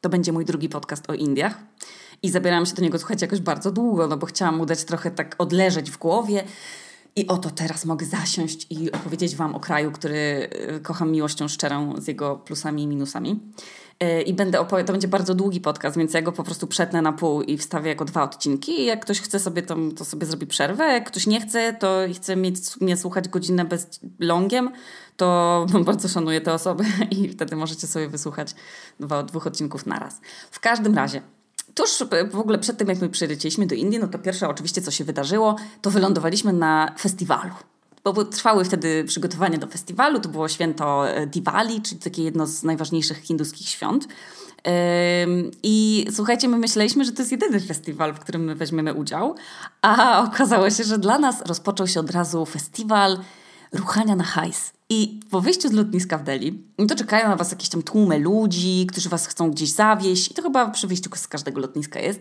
To będzie mój drugi podcast o Indiach. I zabierałam się do niego, słuchać jakoś bardzo długo, no bo chciałam mu dać trochę tak odleżeć w głowie. I oto teraz mogę zasiąść i opowiedzieć Wam o kraju, który y, kocham miłością szczerą z jego plusami i minusami. Y, I będę opowiadać, to będzie bardzo długi podcast, więc ja go po prostu przetnę na pół i wstawię jako dwa odcinki. I jak ktoś chce sobie, to, to sobie zrobi przerwę. Jak ktoś nie chce, to chce mieć, mnie słuchać godzinę bez longiem, to bardzo szanuję te osoby i wtedy możecie sobie wysłuchać dwa, dwóch odcinków naraz. W każdym razie, Tuż w ogóle przed tym, jak my przylecieliśmy do Indii, no to pierwsze oczywiście, co się wydarzyło, to wylądowaliśmy na festiwalu. Bo trwały wtedy przygotowania do festiwalu, to było święto e, Diwali, czyli takie jedno z najważniejszych hinduskich świąt. I słuchajcie, my myśleliśmy, że to jest jedyny festiwal, w którym my weźmiemy udział, a okazało się, że dla nas rozpoczął się od razu festiwal ruchania na hajs. I po wyjściu z lotniska w Delhi, no to czekają na was jakieś tam tłumy ludzi, którzy was chcą gdzieś zawieść. I to chyba przy wyjściu z każdego lotniska jest.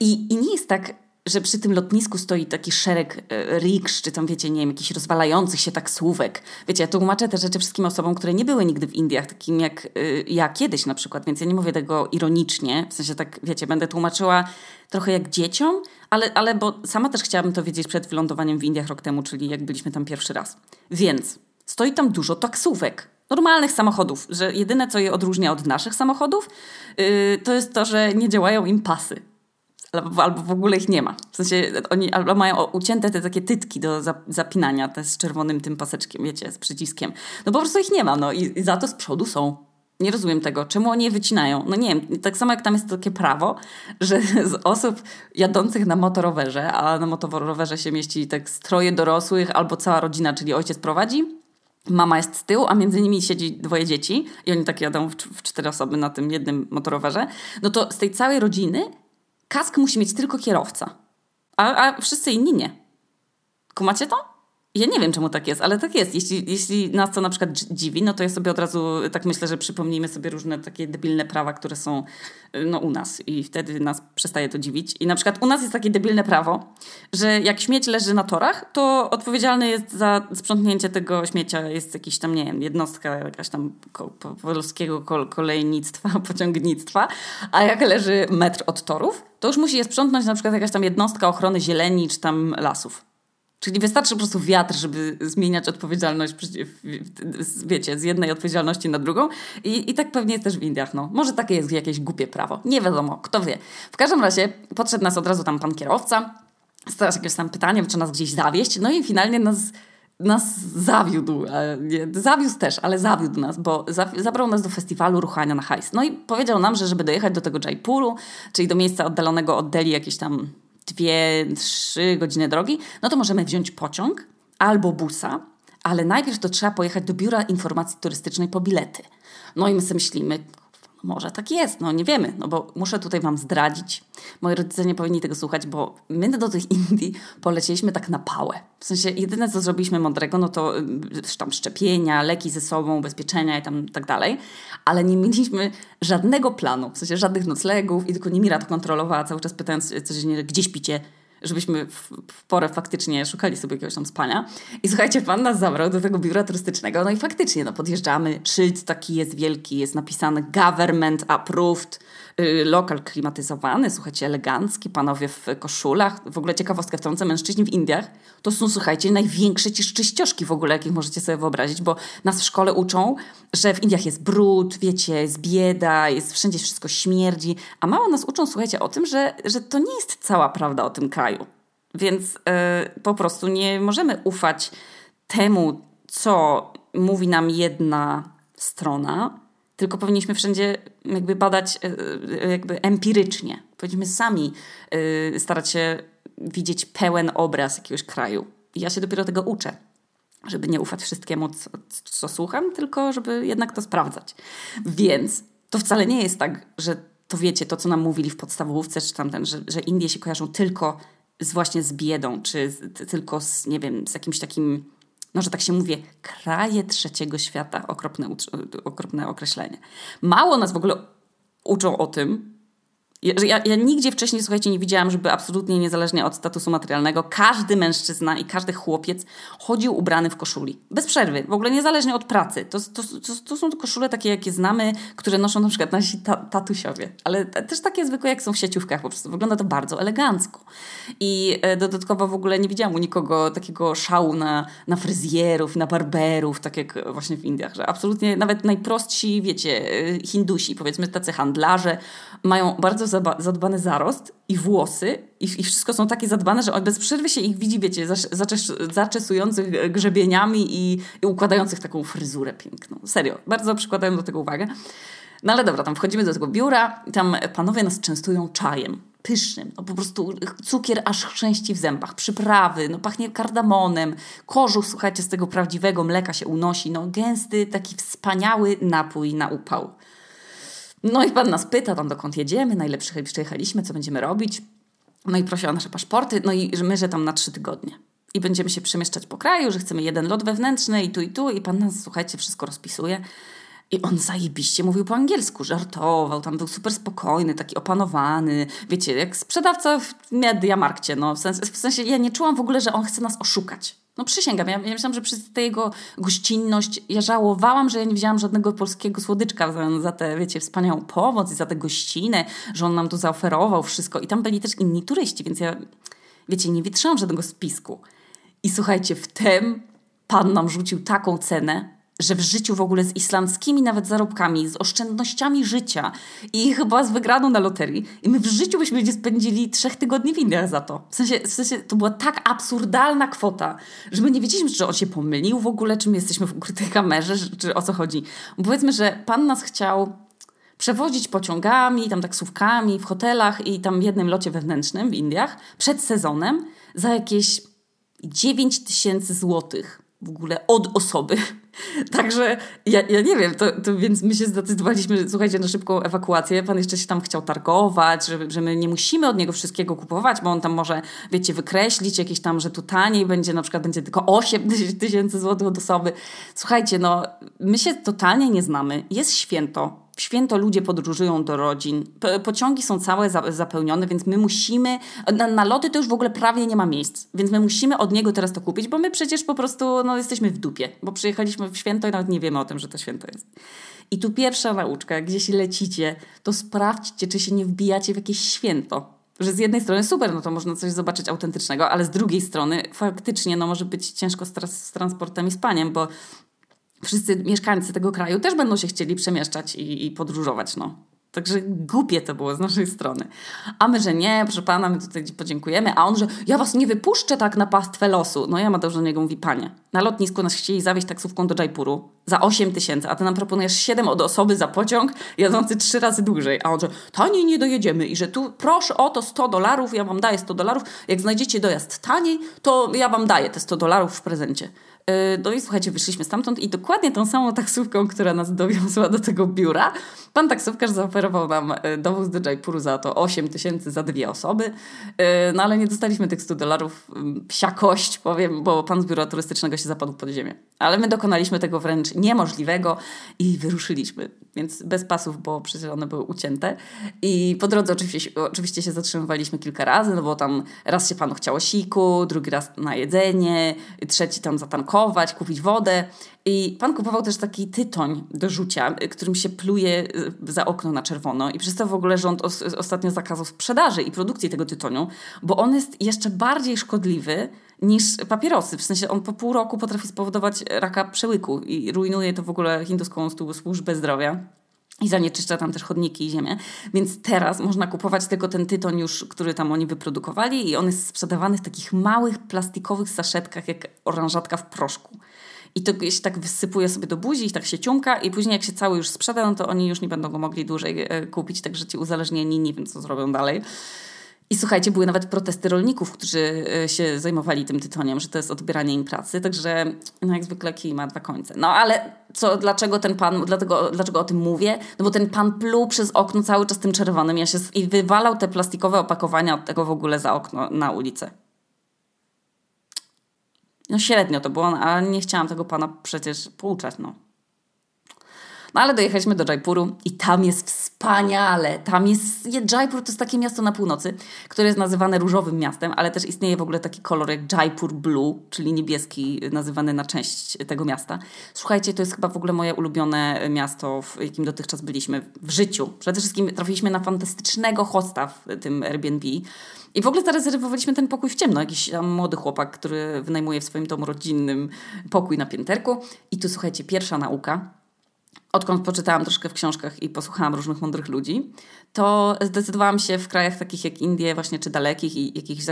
I, i nie jest tak, że przy tym lotnisku stoi taki szereg e, riksz, czy tam wiecie, nie wiem, jakichś rozwalających się taksówek. Wiecie, ja tłumaczę te rzeczy wszystkim osobom, które nie były nigdy w Indiach, takim jak y, ja kiedyś na przykład, więc ja nie mówię tego ironicznie, w sensie tak, wiecie, będę tłumaczyła trochę jak dzieciom, ale, ale bo sama też chciałabym to wiedzieć przed wylądowaniem w Indiach rok temu, czyli jak byliśmy tam pierwszy raz. Więc stoi tam dużo taksówek. Normalnych samochodów, że jedyne co je odróżnia od naszych samochodów, yy, to jest to, że nie działają im pasy albo, w ogóle ich nie ma. W sensie oni albo mają ucięte te takie tytki do zapinania, te z czerwonym tym paseczkiem, wiecie, z przyciskiem. No po prostu ich nie ma, no i, i za to z przodu są. Nie rozumiem tego. Czemu oni je wycinają? No nie wiem, tak samo jak tam jest takie prawo, że z osób jadących na motorowerze, a na motorowerze się mieści tak stroje dorosłych albo cała rodzina, czyli ojciec prowadzi, mama jest z tyłu, a między nimi siedzi dwoje dzieci i oni tak jadą w, w cztery osoby na tym jednym motorowerze, no to z tej całej rodziny kask musi mieć tylko kierowca, a, a wszyscy inni nie. Kumacie to? Ja nie wiem, czemu tak jest, ale tak jest. Jeśli, jeśli nas to na przykład dziwi, no to ja sobie od razu tak myślę, że przypomnijmy sobie różne takie debilne prawa, które są y, no, u nas i wtedy nas przestaje to dziwić. I na przykład u nas jest takie debilne prawo, że jak śmieć leży na torach, to odpowiedzialny jest za sprzątnięcie tego śmiecia jest jakiś tam, nie wiem, jednostka jakaś tam polskiego kolejnictwa, pociągnictwa, a jak leży metr od torów, to już musi je sprzątnąć na przykład jakaś tam jednostka ochrony zieleni czy tam lasów. Czyli wystarczy po prostu wiatr, żeby zmieniać odpowiedzialność, wiecie, z jednej odpowiedzialności na drugą. I, I tak pewnie jest też w Indiach. No. Może takie jest jakieś głupie prawo. Nie wiadomo, kto wie. W każdym razie podszedł nas od razu tam pan kierowca, starał jakieś tam pytanie, czy nas gdzieś zawieść. No i finalnie nas, nas zawiódł. Nie, zawiózł też, ale zawiódł nas, bo zabrał nas do festiwalu ruchania na hajs. No i powiedział nam, że żeby dojechać do tego Jaipuru, czyli do miejsca oddalonego od Delhi jakieś tam dwie, trzy godziny drogi, no to możemy wziąć pociąg albo busa, ale najpierw to trzeba pojechać do biura informacji turystycznej po bilety. No i my sobie myślimy, może tak jest, no nie wiemy, no bo muszę tutaj wam zdradzić. Moi rodzice nie powinni tego słuchać, bo my do tych Indii polecieliśmy tak na pałę. W sensie jedyne, co zrobiliśmy mądrego, no to y, tam szczepienia, leki ze sobą, ubezpieczenia i tam tak dalej, ale nie mieliśmy żadnego planu, w sensie żadnych noclegów i tylko Nimira to kontrolowała cały czas pytając codziennie, gdzie śpicie, żebyśmy w, w porę faktycznie szukali sobie jakiegoś tam spania. I słuchajcie, pan nas zabrał do tego biura turystycznego, no i faktycznie, no podjeżdżamy, szyld taki jest wielki, jest napisany government approved, lokal klimatyzowany, słuchajcie, elegancki, panowie w koszulach. W ogóle ciekawostka wtrącę, mężczyźni w Indiach to są, słuchajcie, największe ci czyścioszki w ogóle, jakich możecie sobie wyobrazić, bo nas w szkole uczą, że w Indiach jest brud, wiecie, jest bieda, jest wszędzie wszystko śmierdzi, a mało nas uczą, słuchajcie, o tym, że, że to nie jest cała prawda o tym kraju. Więc yy, po prostu nie możemy ufać temu, co mówi nam jedna strona, tylko powinniśmy wszędzie jakby badać e, e, jakby empirycznie. Powinniśmy sami e, starać się widzieć pełen obraz jakiegoś kraju. I ja się dopiero tego uczę, żeby nie ufać wszystkiemu, co, co słucham, tylko żeby jednak to sprawdzać. Więc to wcale nie jest tak, że to wiecie, to co nam mówili w podstawówce, czy tamten, że, że Indie się kojarzą tylko z właśnie z biedą, czy z, tylko z, nie wiem, z jakimś takim no że tak się mówię, kraje trzeciego świata, okropne, okropne określenie. Mało nas w ogóle uczą o tym, Ja, ja, nigdzie wcześniej, słuchajcie, nie widziałam, żeby absolutnie niezależnie od statusu materialnego, każdy mężczyzna i każdy chłopiec chodził ubrany w koszuli. Bez przerwy, w ogóle niezależnie od pracy. To, to, to, to są koszule takie, jakie znamy, które noszą na przykład nasi ta, tatusiowie, ale też takie zwykłe, jak są w sieciówkach po prostu. Wygląda to bardzo elegancko. I e, dodatkowo w ogóle nie widziałam u nikogo takiego szału na, na fryzjerów, na barberów, tak jak właśnie w Indiach, że absolutnie nawet najprostsi, wiecie, e, Hindusi, powiedzmy tacy handlarze, mają bardzo zadbany zarost i włosy i, i wszystko są takie zadbane, że bez przerwy się ich widzi, wiecie, zaczes zaczesujących grzebieniami i, i układających taką fryzurę piękną. Serio, bardzo przykładają do tego uwagę. No ale dobra, tam wchodzimy do tego biura i tam panowie nas częstują czajem pysznym. No po prostu cukier aż chrzęści w zębach, przyprawy, no pachnie kardamonem, kożuch, słuchajcie, z tego prawdziwego mleka się unosi, no gęsty, taki wspaniały napój na upał. No i pan nas pyta tam, dokąd jedziemy, na ile przyjechaliśmy, co będziemy robić. No i prosi o nasze paszporty, no i my, że tam na trzy tygodnie. I będziemy się przemieszczać po kraju, że chcemy jeden lot wewnętrzny i tu i tu. I pan nas, słuchajcie, wszystko rozpisuje. I on zajebiście mówił po angielsku, żartował, tam był super spokojny, taki opanowany, wiecie, jak sprzedawca w Mediamarkcie, no w sensie, w sensie ja nie czułam w ogóle, że on chce nas oszukać. No przysięgam, ja, ja myślałam, że przez tę jego gościnność ja żałowałam, że ja nie wzięłam żadnego polskiego słodyczka za, za tę, wiecie, wspaniałą pomoc i za tę gościnę, że on nam tu zaoferował wszystko. I tam byli też inni turyści, więc ja, wiecie, nie wytrzymałam żadnego spisku. I słuchajcie, wtem pan nam rzucił taką cenę, że w życiu w ogóle z islandzkimi nawet zarobkami, z oszczędnościami życia i chyba z wygraną na loterii. I my w życiu byśmy nie spędzili trzech tygodni w Indiach za to. W sensie, w sensie to była tak absurdalna kwota, że my nie wiedzieliśmy, czy on się pomylił w ogóle, czy my jesteśmy w ukrytej kamerze, czy o co chodzi. Bo powiedzmy, że pan nas chciał przewozić pociągami, tam taksówkami, w hotelach i tam w jednym locie wewnętrznym w Indiach przed sezonem za jakieś 9 tysięcy złotych w ogóle od osoby. Także ja, ja nie wiem, to, to więc my się zdecydowaliśmy, słuchajcie, na szybką ewakuację. Pan jeszcze się tam chciał targować, że, że my nie musimy od niego wszystkiego kupować, bo on tam może, wiecie, wykreślić jakieś tam, że tu taniej będzie, na przykład będzie tylko 8 tysięcy złotych od osoby. Słuchajcie, no my się totalnie nie znamy. Jest święto, w święto ludzie podróżują do rodzin, pociągi są całe zapełnione, więc my musimy, na, na loty to już w ogóle prawie nie ma miejsc, więc my musimy od niego teraz to kupić, bo my przecież po prostu no, jesteśmy w dupie, bo przyjechaliśmy w święto i nawet nie wiemy o tym, że to święto jest. I tu pierwsza nauczka, gdzieś lecicie, to sprawdźcie, czy się nie wbijacie w jakieś święto. Że z jednej strony super, no to można coś zobaczyć autentycznego, ale z drugiej strony faktycznie no, może być ciężko z, z transportem i spaniem, bo wszyscy mieszkańcy tego kraju też będą się chcieli przemieszczać i, i podróżować, no. Także głupie to było z naszej strony. A my, że nie, proszę pana, my tutaj podziękujemy. A on, że ja was nie wypuszczę tak na pastwę losu. No ja Mateusz do niego mówi, panie, na lotnisku nas chcieli zawieźć taksówką do Jaipuru za 8 tysięcy, a ty nam proponujesz 7 od osoby za pociąg jadący 3 razy dłużej. A on, że taniej nie dojedziemy i że tu proszę o to 100 dolarów, ja wam daję 100 dolarów. Jak znajdziecie dojazd taniej, to ja wam daję te 100 dolarów w prezencie. E, no i słuchajcie, wyszliśmy stamtąd i dokładnie tą samą taksówką, która nas dowiozła do tego biura, pan taksówkarz zaoferował nam e, dowóz do Jaipuru za to 8 tysięcy za dwie osoby. E, no ale nie dostaliśmy tych 100 dolarów. Mm, psia kość, powiem, bo pan z biura turystycznego się zapadł pod ziemię. Ale my dokonaliśmy tego wręcz niemożliwego i wyruszyliśmy. Więc bez pasów, bo przecież one były ucięte. I po drodze oczywiście, oczywiście się zatrzymywaliśmy kilka razy, no bo tam raz się panu chciało siku, drugi raz na jedzenie, trzeci tam zatankować, kupić wodę. I pan kupował też taki tytoń do rzucia, którym się pluje za okno na czerwono. I przez to w ogóle rząd os ostatnio zakazał sprzedaży i produkcji tego tytoniu, bo on jest jeszcze bardziej szkodliwy niż papierosy. W sensie on po pół roku potrafi spowodować raka przełyku i rujnuje to w ogóle hinduską służbę zdrowia. I zanieczyszcza tam też chodniki i ziemię. Więc teraz można kupować tylko ten tytoń już, który tam oni wyprodukowali i on jest sprzedawany w takich małych plastikowych saszetkach, jak oranżatka w proszku. I to się tak wysypuje sobie do buzi i tak się ciumka i później jak się cały już sprzeda, no to oni już nie będą go mogli dłużej e, kupić, także ci uzależnieni nie wiem, co zrobią dalej. I słuchajcie, były nawet protesty rolników, którzy e, się zajmowali tym tytoniem, że to jest odbieranie im pracy, także no jak zwykle kij ma dwa końce. No ale co, dlaczego ten pan, dlatego, dlaczego o tym mówię? No bo ten pan pluł przez okno cały czas tym czerwonym ja się, i wywalał te plastikowe opakowania od tego w ogóle za okno na ulicę. No średnio to było, ale nie chciałam tego pana przecież pouczać, no. No ale dojechaliśmy do Jaipuru i tam jest wspaniale. Tam jest, Jaipur to jest takie miasto na północy, które jest nazywane różowym miastem, ale też istnieje w ogóle taki kolor jak Jaipur Blue, czyli niebieski, nazywany na część tego miasta. Słuchajcie, to jest chyba w ogóle moje ulubione miasto, w jakim dotychczas byliśmy w życiu. Przede wszystkim trafiliśmy na fantastycznego hosta w tym Airbnb. I w ogóle zarezerwowaliśmy ten pokój w ciemno. Jakiś młody chłopak, który wynajmuje w swoim domu rodzinnym pokój na pięterku. I tu słuchajcie, pierwsza nauka. Odkąd poczytałam troszkę w książkach i posłuchałam różnych mądrych ludzi, to zdecydowałam się w krajach takich jak Indie, właśnie czy dalekich i jakichś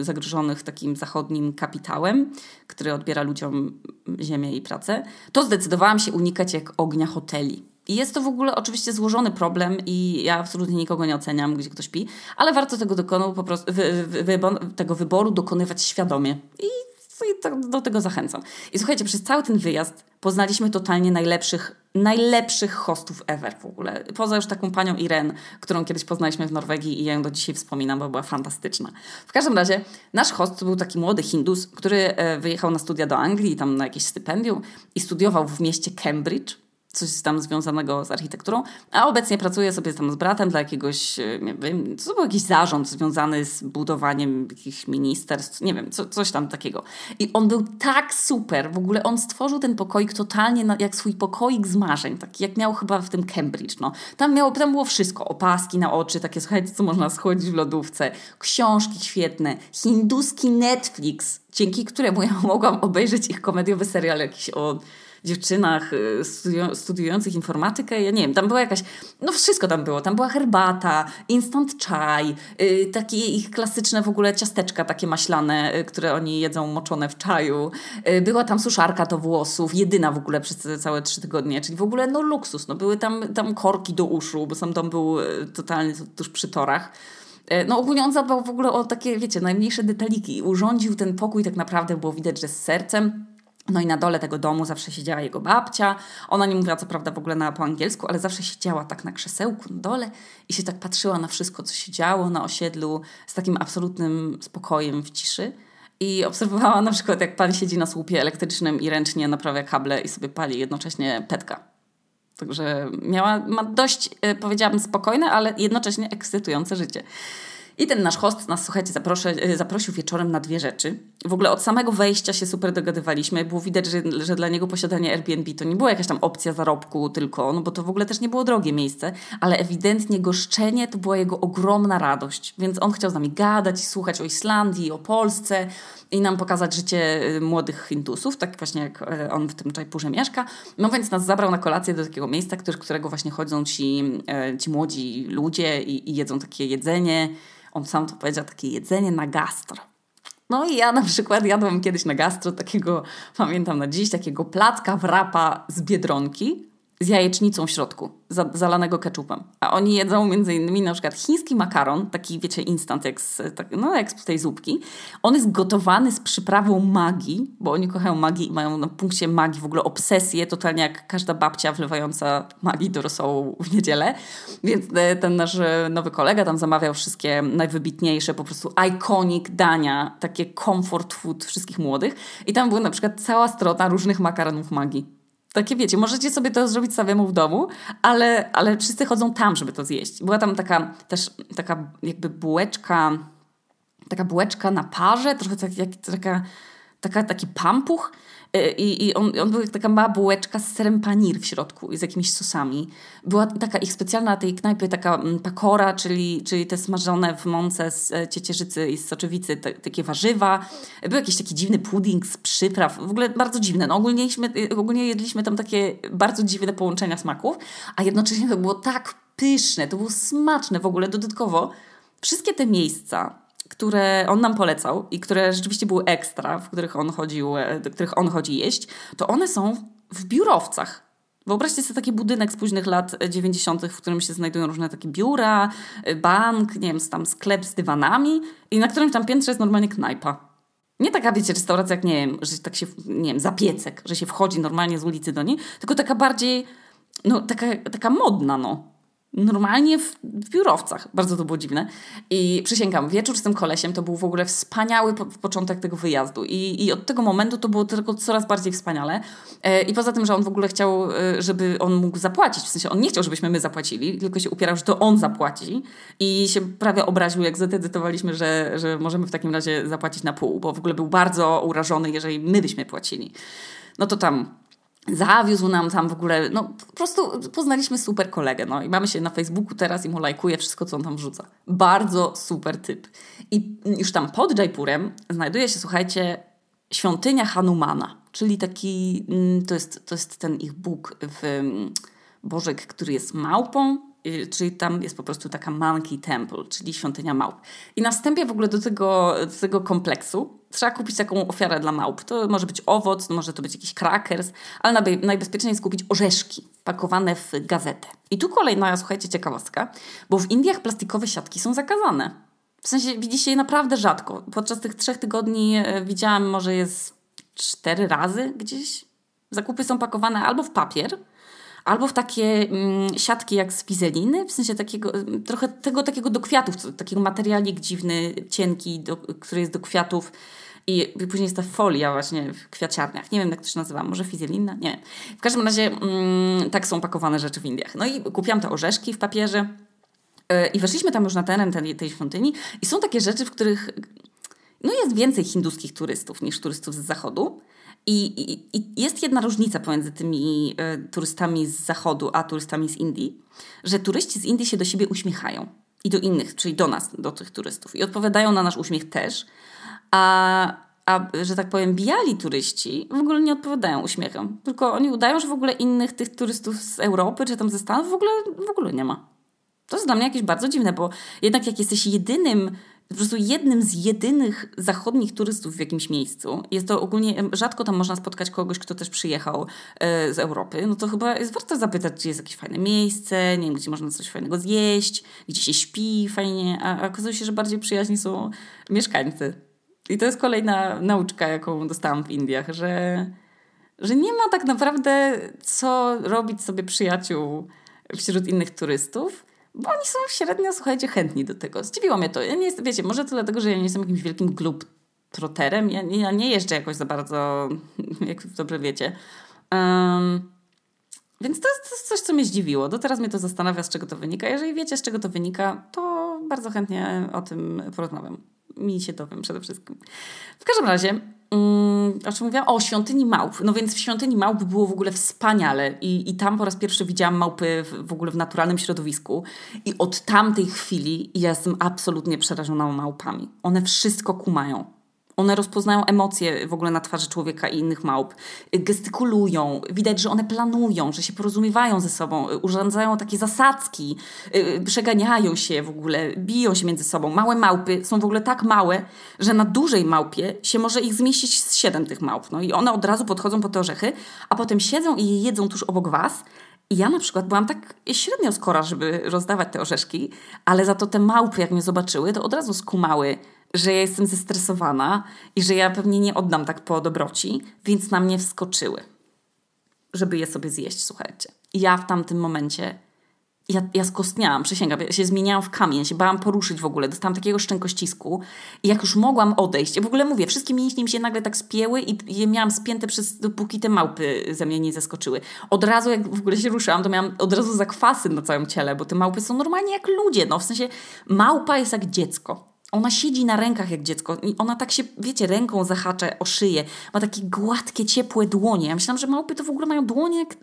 zagrożonych takim zachodnim kapitałem, który odbiera ludziom ziemię i pracę, to zdecydowałam się unikać jak ognia hoteli. I jest to w ogóle oczywiście złożony problem i ja absolutnie nikogo nie oceniam, gdzie ktoś śpi, ale warto tego, dokonu, po prostu, wy, wy, wy, tego wyboru dokonywać świadomie. I, i to, do tego zachęcam. I słuchajcie, przez cały ten wyjazd poznaliśmy totalnie najlepszych, najlepszych hostów ever w ogóle. Poza już taką panią Iren, którą kiedyś poznaliśmy w Norwegii i ja ją do dzisiaj wspominam, bo była fantastyczna. W każdym razie nasz host to był taki młody Hindus, który e, wyjechał na studia do Anglii, tam na jakieś stypendium i studiował w mieście Cambridge coś tam związanego z architekturą, a obecnie pracuje sobie tam z bratem dla jakiegoś, e, nie wiem, to był jakiś zarząd związany z budowaniem jakichś ministerstw, nie wiem, co, coś tam takiego. I on był tak super, w ogóle on stworzył ten pokoik totalnie na, jak swój pokoik z marzeń, taki jak miał chyba w tym Cambridge, no. Tam, miało, tam było wszystko, opaski na oczy, takie słuchajcie, co można schodzić w lodówce, książki świetne, hinduski Netflix, dzięki któremu ja mogłam obejrzeć ich komediowy serial jakiś o dziewczynach y, studiujących informatykę. Ja nie wiem, tam była jakaś, no wszystko tam było. Tam była herbata, instant chai, y, takie ich klasyczne w ogóle ciasteczka takie maślane, y, które oni jedzą moczone w czaju. Była tam suszarka do włosów, jedyna w ogóle przez całe trzy tygodnie, czyli w ogóle no luksus. No były tam, tam korki do uszu, bo sam dom był totalnie tuż przy torach. No ogólnie on zadbał w ogóle o takie, wiecie, najmniejsze detaliki. Urządził ten pokój tak naprawdę, było widać, że z sercem. No i na dole tego domu zawsze siedziała jego babcia. Ona nie mówiła co prawda w ogóle na, po angielsku, ale zawsze siedziała tak na krzesełku na dole i się tak patrzyła na wszystko, co się działo na osiedlu z takim absolutnym spokojem w ciszy. I obserwowała na przykład, jak pan siedzi na słupie elektrycznym i ręcznie naprawia kable i sobie pali jednocześnie petka. Także miała, ma dość, e, powiedziałabym, spokojne, ale jednocześnie ekscytujące życie. I ten nasz host nas, słuchajcie, e, zaprosił wieczorem na dwie rzeczy. W ogóle od samego wejścia się super dogadywaliśmy. Było widać, że, że dla niego posiadanie Airbnb to nie była jakaś tam opcja zarobku tylko, no bo to w ogóle też nie było drogie miejsce, ale ewidentnie goszczenie to była jego ogromna radość. Więc on chciał z nami gadać słuchać o Islandii, o Polsce i nam pokazać życie e, młodych Hindusów, tak właśnie jak e, on w tym Jaipurze mieszka. No więc nas zabrał na kolację do takiego miejsca, którego właśnie chodzą ci, ci młodzi ludzie i, i jedzą takie jedzenie on sam to powiedział, takie jedzenie na gastro. No i ja na przykład jadłam kiedyś na gastro takiego, pamiętam na dziś, takiego placka wrapa z Biedronki, z jajecznicą w środku, zalanego ketchupem. A oni jedzą między innymi na przykład chiński makaron, taki wiecie instant, jak z, tak, no, jak z tej zupki. On jest gotowany z przyprawą magii, bo oni kochają magii i mają na punkcie magii w ogóle obsesję, totalnie jak każda babcia wlewająca magii do rosołu w niedzielę. Więc e, ten nasz e, nowy kolega tam zamawiał wszystkie najwybitniejsze, po prostu iconic dania, takie comfort food wszystkich młodych. I tam była na przykład cała strona różnych makaronów magii. Takie wiecie, możecie sobie to zrobić samemu w domu, ale, ale wszyscy chodzą tam, żeby to zjeść. Była tam taka też taka jakby bułeczka, taka bułeczka na parze, trochę tak, jak, taka, taka, taki pampuch I, i on, on był taka mała bułeczka z serem panir w środku i z jakimiś sosami. Była taka ich specjalna tej knajpy, taka mm, pakora, czyli, czyli te smażone w mące z e, ciecierzycy i z soczewicy, te, takie warzywa. Był jakiś taki dziwny pudding z przypraw, w ogóle bardzo dziwne. No ogólnie, y, ogólnie jedliśmy tam takie bardzo dziwne połączenia smaków, a jednocześnie to było tak pyszne, to było smaczne w ogóle dodatkowo. Wszystkie te miejsca które on nam polecał i które rzeczywiście były ekstra, w których on chodził, e, do których on chodzi jeść, to one są w biurowcach. Wyobraźcie sobie taki budynek z późnych lat 90., w którym się znajdują różne takie biura, e, bank, nie wiem, tam sklep z dywanami i na którymś tam piętrze jest normalnie knajpa. Nie taka, wiecie, restauracja jak, nie wiem, że tak się, nie wiem, zapiecek, że się wchodzi normalnie z ulicy do niej, tylko taka bardziej, no taka, taka modna, no. Normalnie w, biurowcach. Bardzo to było dziwne. I przysięgam, wieczór z tym kolesiem to był w ogóle wspaniały po, początek tego wyjazdu. I, I od tego momentu to było tylko coraz bardziej wspaniale. E, I poza tym, że on w ogóle chciał, e, żeby on mógł zapłacić. W sensie on nie chciał, żebyśmy my zapłacili, tylko się upierał, że to on zapłaci. I się prawie obraził, jak zadecydowaliśmy, że, że możemy w takim razie zapłacić na pół, bo w ogóle był bardzo urażony, jeżeli my byśmy płacili. No to tam zawiózł nam tam w ogóle, no po prostu poznaliśmy super kolegę, no i mamy się na Facebooku teraz i mu lajkuje wszystko, co on tam wrzuca. Bardzo super typ. I już tam pod Jaipurem znajduje się, słuchajcie, świątynia Hanumana, czyli taki, mm, to jest, to jest ten ich Bóg w mm, Bożek, który jest małpą, czyli tam jest po prostu taka Monkey Temple, czyli świątynia małp. I na wstępie w ogóle do tego, do tego kompleksu trzeba kupić taką ofiarę dla małp. To może być owoc, może to być jakiś crackers, ale najbezpieczniej jest kupić orzeszki pakowane w gazetę. I tu kolejna, słuchajcie, ciekawostka, bo w Indiach plastikowe siatki są zakazane. W sensie widzicie je naprawdę rzadko. Podczas tych trzech tygodni e, widziałam może jest cztery razy gdzieś. Zakupy są pakowane albo w papier, albo w takie mm, siatki jak z fizeliny, w sensie takiego, mm, trochę tego takiego do kwiatów, takiego materialik dziwny, cienki, do, który jest do kwiatów. I później jest ta folia właśnie w kwiaciarniach. Nie wiem, jak to się nazywa. Może fizelina? Nie wiem. W każdym razie mm, tak są pakowane rzeczy w Indiach. No i kupiłam te orzeszki w papierze yy, i weszliśmy tam już na teren tej, tej świątyni i są takie rzeczy, w których no jest więcej hinduskich turystów niż turystów z zachodu. I, i, I, jest jedna różnica pomiędzy tymi y, turystami z zachodu a turystami z Indii, że turyści z Indii się do siebie uśmiechają i do innych, czyli do nas, do tych turystów. I odpowiadają na nasz uśmiech też, a, a że tak powiem, bijali turyści w ogóle nie odpowiadają uśmiechem, tylko oni udają, że w ogóle innych tych turystów z Europy czy tam ze Stanów w ogóle, w ogóle nie ma. To jest dla mnie jakieś bardzo dziwne, bo jednak jak jesteś jedynym po prostu jednym z jedynych zachodnich turystów w jakimś miejscu. Jest to ogólnie, rzadko tam można spotkać kogoś, kto też przyjechał e, z Europy. No to chyba jest warto zapytać, gdzie jest jakieś fajne miejsce, nie wiem, gdzie można coś fajnego zjeść, gdzie się śpi fajnie, a, a okazuje się, że bardziej przyjaźni są mieszkańcy. I to jest kolejna nauczka, jaką dostałam w Indiach, że, że nie ma tak naprawdę co robić sobie przyjaciół wśród innych turystów, bo oni są średnio, słuchajcie, chętni do tego. Zdziwiło mnie to. Ja nie jestem, wiecie, może to dlatego, że ja nie jestem jakimś wielkim glub troterem. Ja, ja nie jeżdżę jakoś za bardzo, jak dobrze wiecie. Um, więc to jest, jest, coś, co mnie zdziwiło. Do teraz mnie to zastanawia, z czego to wynika. Jeżeli wiecie, z czego to wynika, to bardzo chętnie o tym porozmawiam. Mi się dowiem przede wszystkim. W każdym razie, o czym mówiłam? O, świątyni małp. No więc w świątyni małp było w ogóle wspaniale i, i tam po raz pierwszy widziałam małpy w, w ogóle w naturalnym środowisku i od tamtej chwili jestem absolutnie przerażona małpami. One wszystko kumają. One rozpoznają emocje w ogóle na twarzy człowieka i innych małp. Gestykulują. Widać, że one planują, że się porozumiewają ze sobą, urządzają takie zasadzki, y, przeganiają się w ogóle, biją się między sobą. Małe małpy są w ogóle tak małe, że na dużej małpie się może ich zmieścić z siedem tych małp. No i one od razu podchodzą po te orzechy, a potem siedzą i je jedzą tuż obok was. I ja na przykład byłam tak średnio skora, żeby rozdawać te orzeszki, ale za to te małpy, jak mnie zobaczyły, to od razu skumały, że ja jestem zestresowana i że ja pewnie nie oddam tak po dobroci, więc na mnie wskoczyły, żeby je sobie zjeść, słuchajcie. I ja w tamtym momencie, ja, ja skostniałam, przysięgam, ja się zmieniałam w kamień, się bałam poruszyć w ogóle, dostałam takiego szczękościsku i jak już mogłam odejść, ja w ogóle mówię, wszystkie mięśnie mi się nagle tak spięły i je miałam spięte przez, dopóki te małpy ze mnie nie zaskoczyły. Od razu jak w ogóle się ruszałam, to miałam od razu zakwasy na całym ciele, bo te małpy są normalnie jak ludzie, no w sensie małpa jest jak dziecko ona siedzi na rękach jak dziecko i ona tak się, wiecie, ręką zahacza o szyję. Ma takie gładkie, ciepłe dłonie. Ja myślałam, że małpy to w ogóle mają dłonie jak,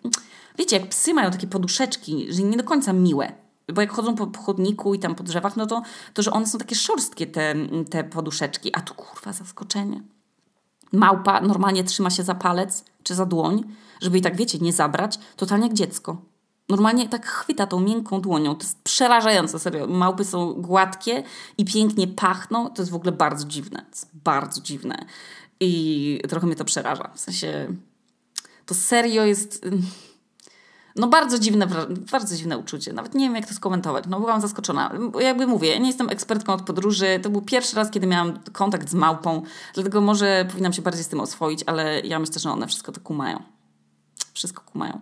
wiecie, jak psy mają takie poduszeczki, że nie do końca miłe. Bo jak chodzą po chodniku i tam po drzewach, no to, to że one są takie szorstkie, te, te poduszeczki. A tu kurwa zaskoczenie. Małpa normalnie trzyma się za palec czy za dłoń, żeby jej tak, wiecie, nie zabrać. Totalnie jak dziecko. Normalnie tak chwyta tą miękką dłonią. To jest przerażające, serio. Małpy są gładkie i pięknie pachną. To jest w ogóle bardzo dziwne. Bardzo dziwne. I trochę mnie to przeraża. W sensie to serio jest no bardzo dziwne, bardzo dziwne uczucie. Nawet nie wiem, jak to skomentować. No byłam zaskoczona. Jakby mówię, ja nie jestem ekspertką od podróży. To był pierwszy raz, kiedy miałam kontakt z małpą, dlatego może powinnam się bardziej z tym oswoić, ale ja myślę, że one wszystko to kumają. Wszystko kumają.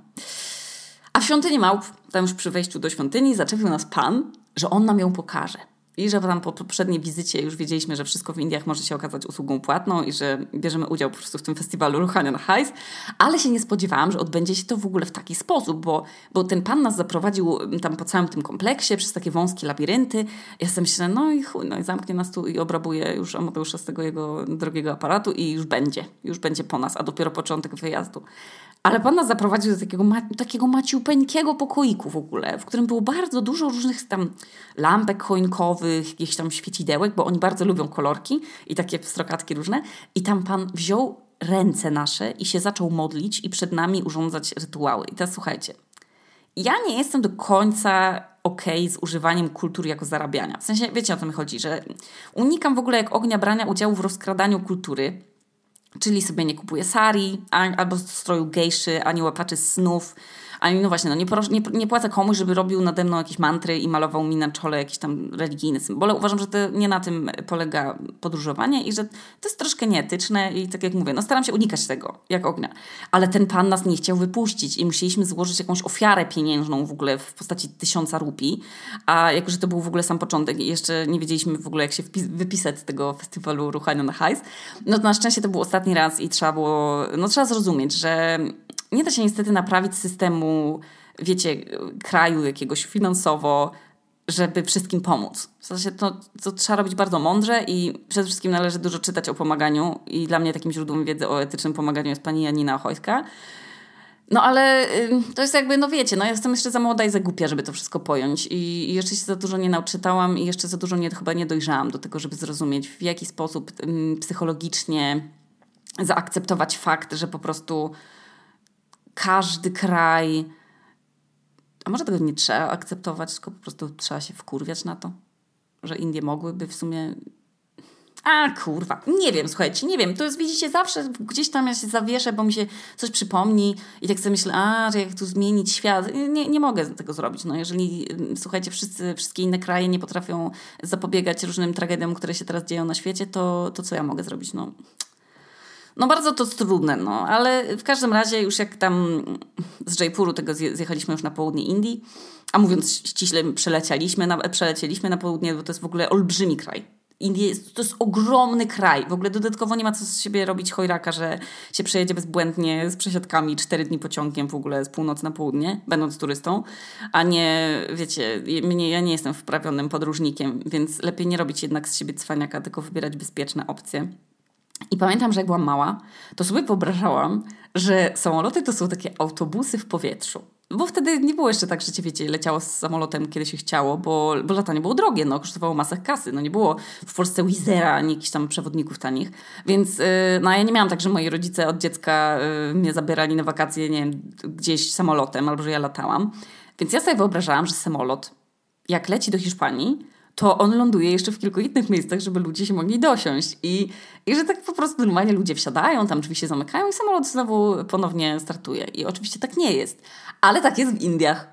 A w świątyni małp, tam już przy wejściu do świątyni, zaczepił nas pan, że on nam ją pokaże. I że tam po poprzedniej wizycie już wiedzieliśmy, że wszystko w Indiach może się okazać usługą płatną i że bierzemy udział po prostu w tym festiwalu ruchania na hajs, ale się nie spodziewałam, że odbędzie się to w ogóle w taki sposób, bo, bo ten pan nas zaprowadził tam po całym tym kompleksie przez takie wąskie labirynty. Ja sobie myślę, no i chuj, no i zamknie nas tu i obrabuje już Amadeusza z tego jego drogiego aparatu i już będzie, już będzie po nas, a dopiero początek wyjazdu. Ale pan nas zaprowadził do takiego, ma, takiego maciupeńkiego pokoiku w ogóle, w którym było bardzo dużo różnych tam lampek choinkowych, jakichś tam świecidełek, bo oni bardzo lubią kolorki i takie pstrokatki różne. I tam pan wziął ręce nasze i się zaczął modlić i przed nami urządzać rytuały. I teraz słuchajcie, ja nie jestem do końca okej okay z używaniem kultury jako zarabiania. W sensie, wiecie o co mi chodzi, że unikam w ogóle jak ognia brania udziału w rozkradaniu kultury, Czyli sobie nie kupuję sari, albo stroju gejszy, ani łapaczy snów, ani no właśnie, no nie, nie, nie płacę komuś, żeby robił nade mną jakieś mantry i malował mi na czole jakieś tam religijne symbole. Uważam, że to nie na tym polega podróżowanie i że to jest troszkę nieetyczne i tak jak mówię, no staram się unikać tego, jak ognia. Ale ten pan nas nie chciał wypuścić i musieliśmy złożyć jakąś ofiarę pieniężną w ogóle w postaci tysiąca rupii, a jako, że to był w ogóle sam początek i jeszcze nie wiedzieliśmy w ogóle, jak się wypisać z tego festiwalu ruchania na hajs, no to na szczęście to był ostatni raz i trzeba było, no trzeba zrozumieć, że nie da się niestety naprawić systemu, wiecie, kraju jakiegoś finansowo, żeby wszystkim pomóc. W sensie to, to trzeba robić bardzo mądrze i przede wszystkim należy dużo czytać o pomaganiu i dla mnie takim źródłem wiedzy o etycznym pomaganiu jest pani Janina Ochojska. No ale to jest jakby, no wiecie, no ja jestem jeszcze za młoda i za głupia, żeby to wszystko pojąć i, jeszcze się za dużo nie nauczytałam i jeszcze za dużo nie, chyba nie dojrzałam do tego, żeby zrozumieć w jaki sposób psychologicznie zaakceptować fakt, że po prostu każdy kraj. A może tego nie trzeba akceptować, tylko po prostu trzeba się wkurwiać na to, że Indie mogłyby w sumie. A kurwa, nie wiem, słuchajcie, nie wiem. To jest, widzicie, zawsze gdzieś tam ja się zawieszę, bo mi się coś przypomni i tak sobie myślę, a, że jak tu zmienić świat. Nie, nie mogę tego zrobić. No, jeżeli, słuchajcie, wszyscy, wszystkie inne kraje nie potrafią zapobiegać różnym tragediom, które się teraz dzieją na świecie, to, to co ja mogę zrobić? No, no bardzo to trudne, no, ale w każdym razie już jak tam z Jaipuru tego zjechaliśmy już na południe Indii, a mówiąc ściśle przelecieliśmy na, przelecieliśmy na południe, bo to jest w ogóle olbrzymi kraj. Indie jest, to jest ogromny kraj. W ogóle dodatkowo nie ma co z siebie robić chojraka, że się przejedzie bezbłędnie z przesiadkami cztery dni pociągiem w ogóle z północy na południe, będąc turystą, a nie, wiecie, mnie, ja nie jestem wprawionym podróżnikiem, więc lepiej nie robić jednak z siebie cwaniaka, tylko wybierać bezpieczne opcje. I pamiętam, że jak byłam mała, to sobie wyobrażałam, że samoloty to są takie autobusy w powietrzu. Bo wtedy nie było jeszcze tak, że cię wiecie, leciało z samolotem, kiedy się chciało, bo, bo latanie było drogie, no, kosztowało masę kasy. No nie było w Polsce Wizera, ani jakichś tam przewodników tanich. Więc yy, no ja nie miałam tak, że moi rodzice od dziecka yy, mnie zabierali na wakacje, nie wiem, gdzieś samolotem, albo że ja latałam. Więc ja sobie wyobrażałam, że samolot, jak leci do Hiszpanii, to on ląduje jeszcze w kilku innych miejscach, żeby ludzie się mogli dosiąść. I, I że tak po prostu normalnie ludzie wsiadają, tam drzwi się zamykają i samolot znowu ponownie startuje. I oczywiście tak nie jest. Ale tak jest w Indiach.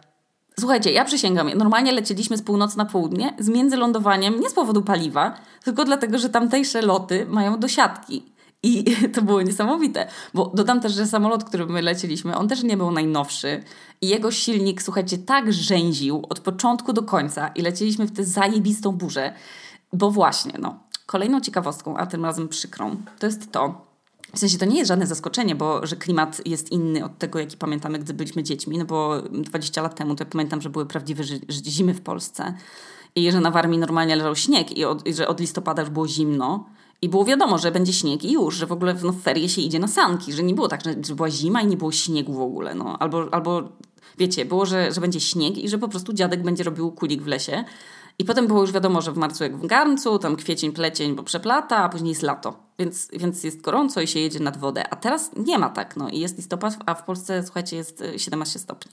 Słuchajcie, ja przysięgam, normalnie lecieliśmy z północy na południe z międzylądowaniem nie z powodu paliwa, tylko dlatego, że tamtejsze loty mają dosiadki. I to było niesamowite, bo dodam też, że samolot, którym my lecieliśmy, on też nie był najnowszy i jego silnik, słuchajcie, tak rzęził od początku do końca i lecieliśmy w tę zajebistą burzę, bo właśnie, no, kolejną ciekawostką, a tym razem przykrą, to jest to, w sensie to nie jest żadne zaskoczenie, bo że klimat jest inny od tego, jaki pamiętamy, gdy byliśmy dziećmi, no bo 20 lat temu to ja pamiętam, że były prawdziwe zimy w Polsce i że na Warmii normalnie leżał śnieg i, od, i że od listopada już było zimno, i było wiadomo, że będzie śnieg i już, że w ogóle no, w ferie się idzie na sanki, że nie było tak, że, że była zima i nie było śniegu w ogóle. No. Albo, albo wiecie, było, że, że będzie śnieg i że po prostu dziadek będzie robił kulik w lesie. I potem było już wiadomo, że w marcu jak w garncu, tam kwiecień, plecień, bo przeplata, a później jest lato. Więc, więc jest gorąco i się jedzie nad wodę. A teraz nie ma tak, no i jest listopad, a w Polsce, słuchajcie, jest 17 stopni.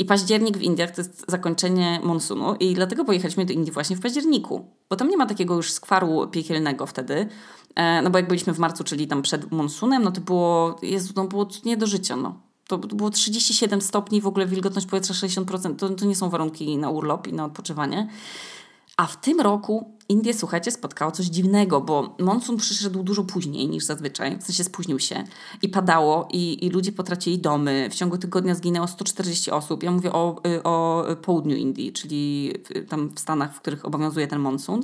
I październik w Indiach to jest zakończenie monsunu i dlatego pojechaliśmy do Indii właśnie w październiku, bo tam nie ma takiego już skwaru piekielnego wtedy, e, no bo jak byliśmy w marcu, czyli tam przed monsunem, no to było, Jezu, no było nie do życia, no. To, to było 37 stopni, w ogóle wilgotność powietrza 60%, to, to nie są warunki na urlop i na odpoczywanie. A w tym roku Indie, słuchajcie, spotkało coś dziwnego, bo monsun przyszedł dużo później niż zazwyczaj, w sensie spóźnił się i padało i, i ludzie potracili domy. W ciągu tygodnia zginęło 140 osób. Ja mówię o, y, o południu Indii, czyli tam w Stanach, w których obowiązuje ten monsun.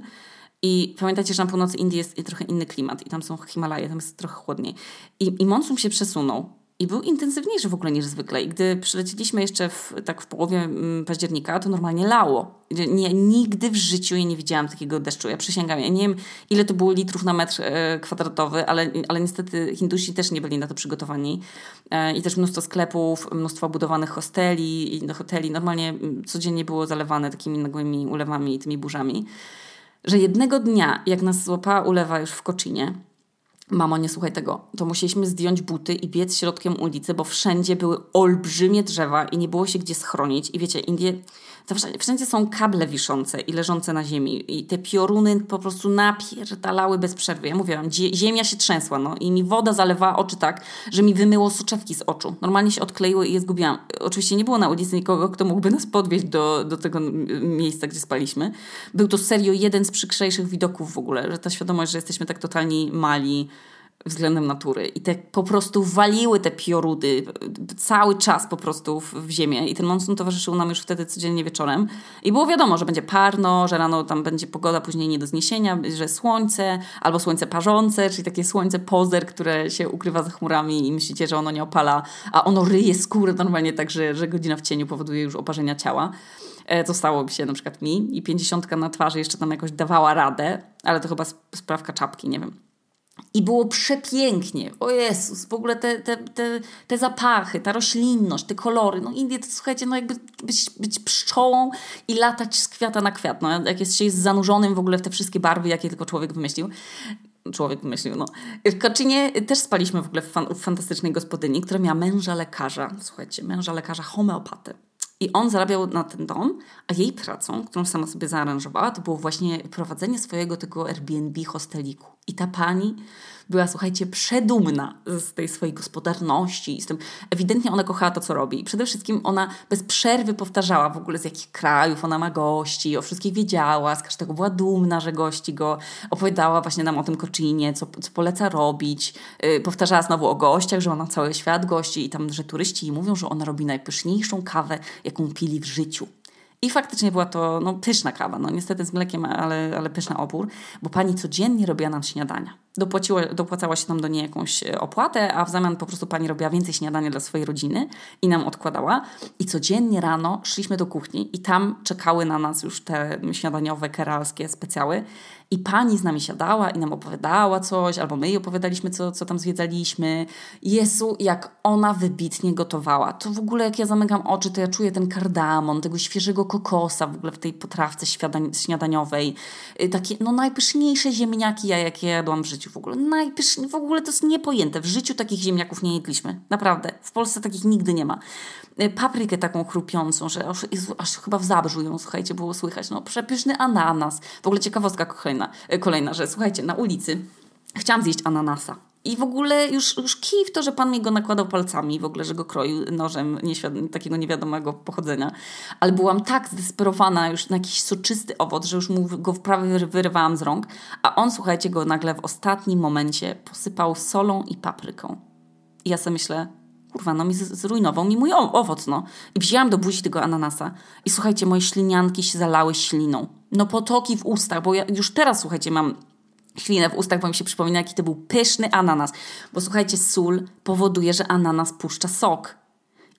I pamiętajcie, że na północy Indii jest trochę inny klimat i tam są Himalaje, tam jest trochę chłodniej. I, i monsun się przesunął i był intensywniejszy w ogóle niż zwykle. I gdy przylecieliśmy jeszcze w, tak w połowie mm, października, to normalnie lało. Nie, nigdy w życiu ja nie widziałam takiego deszczu. Ja przysięgam, ja nie wiem ile to było litrów na metr e, kwadratowy, ale, ale niestety Hindusi też nie byli na to przygotowani. E, I też mnóstwo sklepów, mnóstwo budowanych hosteli i hoteli. Normalnie mm, codziennie było zalewane takimi nagłymi ulewami i tymi burzami. Że jednego dnia, jak nas złapała ulewa już w Koczynie, Mamo, nie słuchaj tego. To musieliśmy zdjąć buty i biec środkiem ulicy, bo wszędzie były olbrzymie drzewa i nie było się gdzie schronić. I wiecie, Indie, wszędzie, wszędzie są kable wiszące i leżące na ziemi. I te pioruny po prostu napierdalały bez przerwy. Ja mówiłam, ziemia się trzęsła, no i mi woda zalewała oczy tak, że mi wymyło soczewki z oczu. Normalnie się odkleiły i je zgubiłam. Oczywiście nie było na ulicy nikogo, kto mógłby nas podwieźć do, do tego miejsca, gdzie spaliśmy. Był to serio jeden z przykrzejszych widoków w ogóle, że ta świadomość, że jesteśmy tak totalnie mali, względem natury. I te po prostu waliły te piorudy cały czas po prostu w, w ziemię. I ten monsun towarzyszył nam już wtedy codziennie wieczorem. I było wiadomo, że będzie parno, że rano tam będzie pogoda później nie do zniesienia, że słońce, albo słońce parzące, czyli takie słońce pozer, które się ukrywa za chmurami i myślicie, że ono nie opala, a ono ryje skórę normalnie tak, że, że godzina w cieniu powoduje już oparzenia ciała. E, to stało się na przykład mi i pięćdziesiątka na twarzy jeszcze tam jakoś dawała radę, ale to chyba sprawka czapki, nie wiem. I było przepięknie. O Jezus, w ogóle te, te, te, te zapachy, ta roślinność, te kolory. No Indie to słuchajcie, no jakby być, być pszczołą i latać z kwiata na kwiat. No, jak jest się jest zanurzonym w ogóle w te wszystkie barwy, jakie tylko człowiek wymyślił. Człowiek wymyślił, no. W Kaczynie też spaliśmy w ogóle w, fan, w fantastycznej gospodyni, która miała męża lekarza. Słuchajcie, męża lekarza homeopatę. I on zarabiał na ten dom, a jej pracą, którą sama sobie zaaranżowała, to było właśnie prowadzenie swojego tego Airbnb hosteliku. I ta pani była, słuchajcie, przedumna z tej swojej gospodarności. Z tym. Ewidentnie ona kochała to, co robi. I przede wszystkim ona bez przerwy powtarzała w ogóle z jakich krajów ona ma gości, o wszystkich wiedziała, z każdego była dumna, że gości go. Opowiadała właśnie nam o tym Koczynie, co, co poleca robić. Yy, powtarzała znowu o gościach, że ona cały świat gości i tam, że turyści jej mówią, że ona robi najpyszniejszą kawę, jaką pili w życiu. I faktycznie była to no, pyszna kawa, no niestety z mlekiem, ale, ale pyszna opór, bo pani codziennie robiła nam śniadania. Dopłaciła, dopłacała się nam do niej jakąś e, opłatę, a w zamian po prostu pani robiła więcej śniadania dla swojej rodziny i nam odkładała. I codziennie rano szliśmy do kuchni i tam czekały na nas już te śniadaniowe, keralskie specjały. I pani z nami siadała i nam opowiadała coś, albo my jej opowiadaliśmy, co, co tam zwiedzaliśmy. Jezu, jak ona wybitnie gotowała. To w ogóle, jak ja zamykam oczy, to ja czuję ten kardamon, tego świeżego kokosa w ogóle w tej potrawce śniadaniowej. Y, takie, no najpyszniejsze ziemniaki, ja, jakie jadłam w życiu w ogóle. Najpyszniejsze, w ogóle to jest niepojęte. W życiu takich ziemniaków nie jedliśmy. Naprawdę. W Polsce takich nigdy nie ma. Y, paprykę taką chrupiącą, że aż, aż chyba w Zabrzu ją, słuchajcie, było słychać. No przepyszny ananas. W ogóle ciekawostka kolejna, y, kolejna że słuchajcie, na ulicy chciałam zjeść ananasa. I w ogóle już, już kij w to, że pan mi go nakładał palcami, w ogóle, że go kroił nożem nieświadom, takiego niewiadomego pochodzenia. Ale byłam tak zdesperowana już na jakiś soczysty owoc, że już mu go prawie wyrywałam z rąk. A on, słuchajcie, go nagle w ostatnim momencie posypał solą i papryką. I ja sobie myślę, kurwa, no mi zrujnował mi mój owoc, no. I wzięłam do buzi tego ananasa i słuchajcie, moje ślinianki się zalały śliną. No potoki w ustach, bo ja już teraz, słuchajcie, mam ślinę w ustach, bo mi się przypomina, jaki to był pyszny ananas. Bo słuchajcie, sól powoduje, że ananas puszcza sok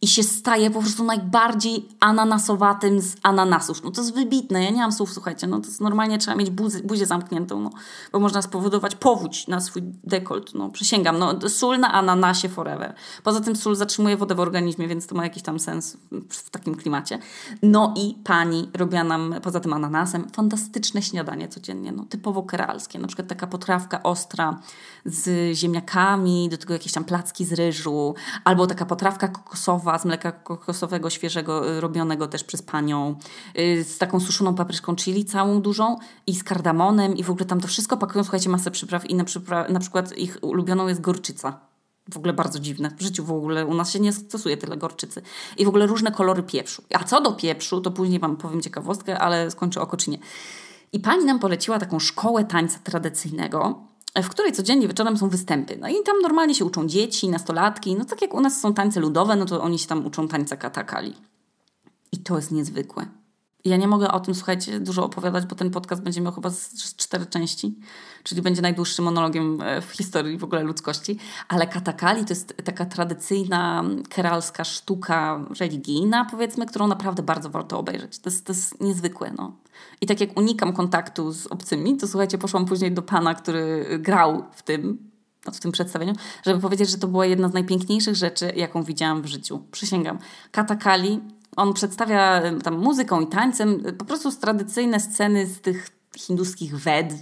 i się staje po prostu najbardziej ananasowatym z ananasów. No to jest wybitne, ja nie mam słów, słuchajcie, no to jest normalnie trzeba mieć buzi, buzię zamkniętą, no, bo można spowodować powódź na swój dekolt, no przysięgam, no sól na ananasie forever. Poza tym sól zatrzymuje wodę w organizmie, więc to ma jakiś tam sens w takim klimacie. No i pani robiła nam poza tym ananasem fantastyczne śniadanie codziennie, no typowo keralskie, na przykład taka potrawka ostra z ziemniakami, do tego jakieś tam placki z ryżu, albo taka potrawka kokosowa z mleka kokosowego, świeżego, y, robionego też przez panią, y, z taką suszoną papryczką chili całą dużą i z kardamonem i w ogóle tam to wszystko pakują, słuchajcie, masę przypraw i na, przypra- na przykład ich ulubioną jest gorczyca. W ogóle bardzo dziwne. W życiu w ogóle u nas się nie stosuje tyle gorczycy. I w ogóle różne kolory pieprzu. A co do pieprzu, to później Wam powiem ciekawostkę, ale skończę o koczynie. I pani nam poleciła taką szkołę tańca tradycyjnego, w której codziennie wieczorem są występy. No i tam normalnie się uczą dzieci, nastolatki. No tak jak u nas są tańce ludowe, no to oni się tam uczą tańca katakali. I to jest niezwykłe. Ja nie mogę o tym, słuchajcie, dużo opowiadać, bo ten podcast będzie miał chyba z cztery części, czyli będzie najdłuższym monologiem e, w historii w ogóle ludzkości. Ale katakali to jest taka tradycyjna keralska sztuka religijna, powiedzmy, którą naprawdę bardzo warto obejrzeć. To jest, to jest niezwykłe, no. I tak jak unikam kontaktu z obcymi, to słuchajcie, poszłam później do pana, który grał w tym, no, w tym przedstawieniu, żeby powiedzieć, że to była jedna z najpiękniejszych rzeczy, jaką widziałam w życiu. Przysięgam. Katakali on przedstawia tam muzyką i tańcem po prostu tradycyjne sceny z tych hinduskich Ved,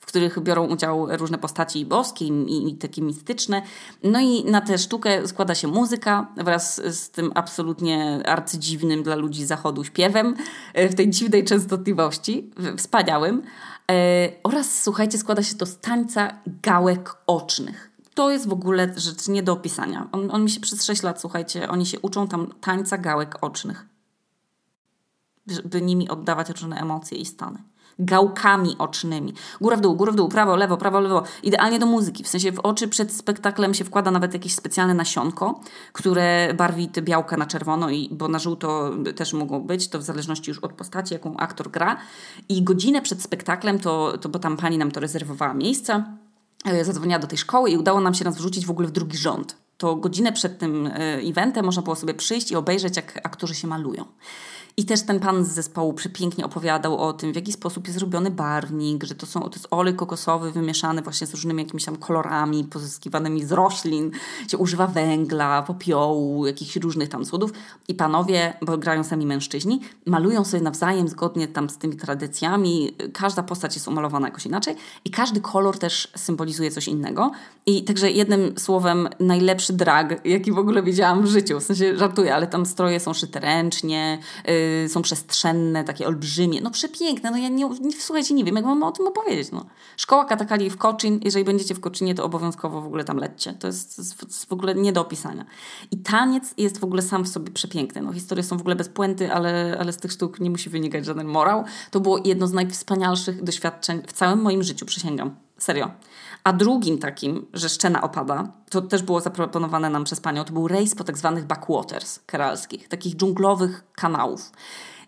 w których biorą udział różne postaci boskie i, i, takie mistyczne. No i na tę sztukę składa się muzyka wraz z tym absolutnie arcydziwnym dla ludzi zachodu śpiewem e, w tej dziwnej częstotliwości, wspaniałym. E, oraz, słuchajcie, składa się to z tańca gałek ocznych to jest w ogóle rzecz nie do opisania. On, on mi się przez 6 lat, słuchajcie, oni się uczą tam tańca gałek ocznych, by nimi oddawać różne emocje i stany. Gałkami ocznymi. Góra w dół, góra w dół, prawo, lewo, prawo, lewo. Idealnie do muzyki. W sensie w oczy przed spektaklem się wkłada nawet jakieś specjalne nasionko, które barwi te białka na czerwono, i, bo na żółto też mogą być, to w zależności już od postaci, jaką aktor gra. I godzinę przed spektaklem, to, to bo tam pani nam to rezerwowała miejsca, zadzwoniła do tej szkoły i udało nam się nas wrzucić w ogóle w drugi rząd. To godzinę przed tym e, eventem można było sobie przyjść i obejrzeć, jak aktorzy się malują. I też ten pan z zespołu przepięknie opowiadał o tym, w jaki sposób jest robiony barwnik, że to, są, to jest olej kokosowy wymieszany właśnie z różnymi jakimiś tam kolorami pozyskiwanymi z roślin, się używa węgla, popiołu, jakichś różnych tam cudów. I panowie, bo grają sami mężczyźni, malują sobie nawzajem zgodnie tam z tymi tradycjami. Każda postać jest umalowana jakoś inaczej i każdy kolor też symbolizuje coś innego. I także jednym słowem najlepszy drag, jaki w ogóle widziałam w życiu. W sensie żartuję, ale tam stroje są szyte ręcznie, yy, są przestrzenne, takie olbrzymie. No przepiękne, no ja nie, nie, słuchajcie, nie wiem, jak mam o tym opowiedzieć. No. Szkoła Katakali w Koczyn, jeżeli będziecie w Koczynie, to obowiązkowo w ogóle tam lećcie. To jest, to jest w ogóle nie do opisania. I taniec jest w ogóle sam w sobie przepiękny. No, historie są w ogóle bez puenty, ale, ale z tych sztuk nie musi wynikać żaden morał. To było jedno z najwspanialszych doświadczeń w całym moim życiu, przysięgam. Serio. A drugim takim, że szczena opada, to też było zaproponowane nam przez panią, to był rejs po tak zwanych backwaters keralskich, takich dżunglowych kanałów.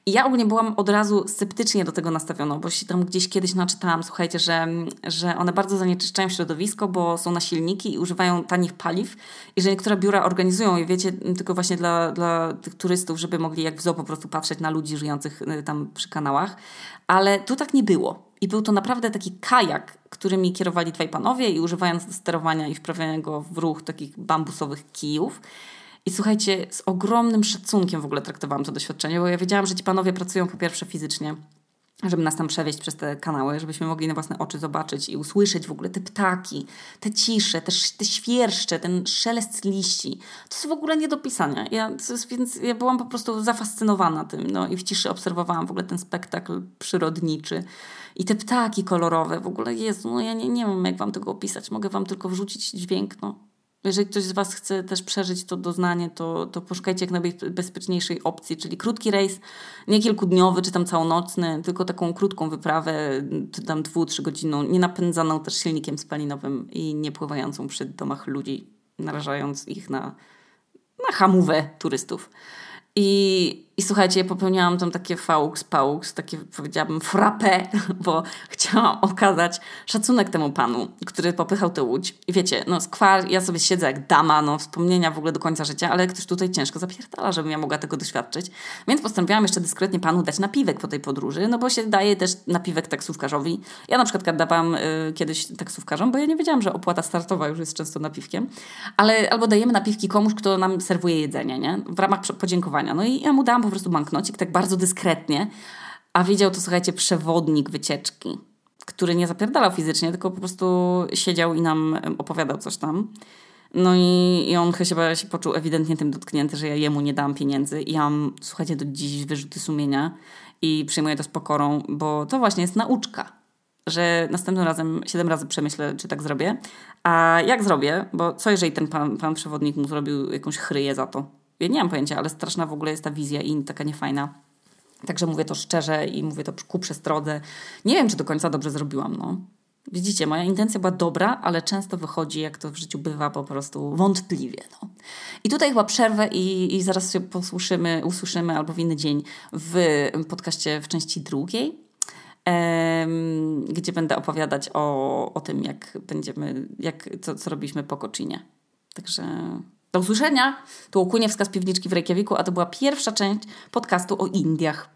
I ja ogólnie byłam od razu sceptycznie do tego nastawiona, bo się tam gdzieś kiedyś naczytałam, słuchajcie, że, że one bardzo zanieczyszczają środowisko, bo są na silniki i używają tanich paliw i że niektóre biura organizują je, wiecie, tylko właśnie dla, dla tych turystów, żeby mogli jak w zoo po prostu patrzeć na ludzi żyjących y, tam przy kanałach. Ale tu tak nie było. I był to naprawdę taki kajak, którymi kierowali dwaj panowie i używając do sterowania i wprawiania go w ruch takich bambusowych kijów. I słuchajcie, z ogromnym szacunkiem w ogóle traktowałam to doświadczenie, bo ja wiedziałam, że ci panowie pracują po pierwsze fizycznie, żeby nas tam przewieźć przez te kanały, żebyśmy mogli na własne oczy zobaczyć i usłyszeć w ogóle te ptaki, te cisze, te, te świerszcze, ten szelest liści. To jest w ogóle nie do pisania. Ja, jest, więc ja byłam po prostu zafascynowana tym. No, I w ciszy obserwowałam w ogóle ten spektakl przyrodniczy. I te ptaki kolorowe, w ogóle jest, no ja nie, nie wiem jak wam tego opisać, mogę wam tylko wrzucić dźwięk, no. Jeżeli ktoś z Was chce też przeżyć to doznanie, to, to poszukajcie jak najbezpieczniejszej opcji, czyli krótki rejs, nie kilkudniowy czy tam całonocny, tylko taką krótką wyprawę, tam dwu, trzygodzinną, nie napędzaną też silnikiem spalinowym i nie pływającą przy domach ludzi, narażając ich na, na hamówę turystów. I, I słuchajcie, popełniałam tam takie faux, paux, takie powiedziałabym frappe, bo chciałam okazać szacunek temu panu, który popychał tę łódź. I wiecie, no skwar, ja sobie siedzę jak dama, no wspomnienia w ogóle do końca życia, ale ktoś tutaj ciężko zapierdala, żebym ja mogła tego doświadczyć. Więc postanowiłam jeszcze dyskretnie panu dać napiwek po tej podróży, no bo się daje też napiwek taksówkarzowi. Ja na przykład dawałam y, kiedyś taksówkarzom, bo ja nie wiedziałam, że opłata startowa już jest często napiwkiem, ale albo dajemy napiwki komuś, kto nam serwuje jedzenie, nie? W ramach podziękowania no i ja mu dałam po prostu banknocik, tak bardzo dyskretnie, a widział to, słuchajcie, przewodnik wycieczki, który nie zapierdalał fizycznie, tylko po prostu siedział i nam opowiadał coś tam. No i, i on chyba się poczuł ewidentnie tym dotknięty, że ja jemu nie dałam pieniędzy. I ja mam, słuchajcie, do dziś wyrzuty sumienia i przyjmuję to z pokorą, bo to właśnie jest nauczka, że następnym razem siedem razy przemyślę, czy tak zrobię. A jak zrobię? Bo co jeżeli ten pan, pan przewodnik mu zrobił jakąś chryję za to? Ja nie mam pojęcia, ale straszna w ogóle jest ta wizja i taka niefajna. Także mówię to szczerze i mówię to ku przestrodze. Nie wiem, czy do końca dobrze zrobiłam, no. Widzicie, moja intencja była dobra, ale często wychodzi, jak to w życiu bywa, po prostu wątpliwie. No. I tutaj chyba przerwę i, i zaraz się posłyszymy, usłyszymy albo w inny dzień w podcaście w części drugiej, em, gdzie będę opowiadać o, o tym, jak będziemy, jak, co, co robiliśmy po Kocinie. Także do usłyszenia. Tu Okuniewska z Piwniczki w Reykjaviku, a to była pierwsza część podcastu o Indiach.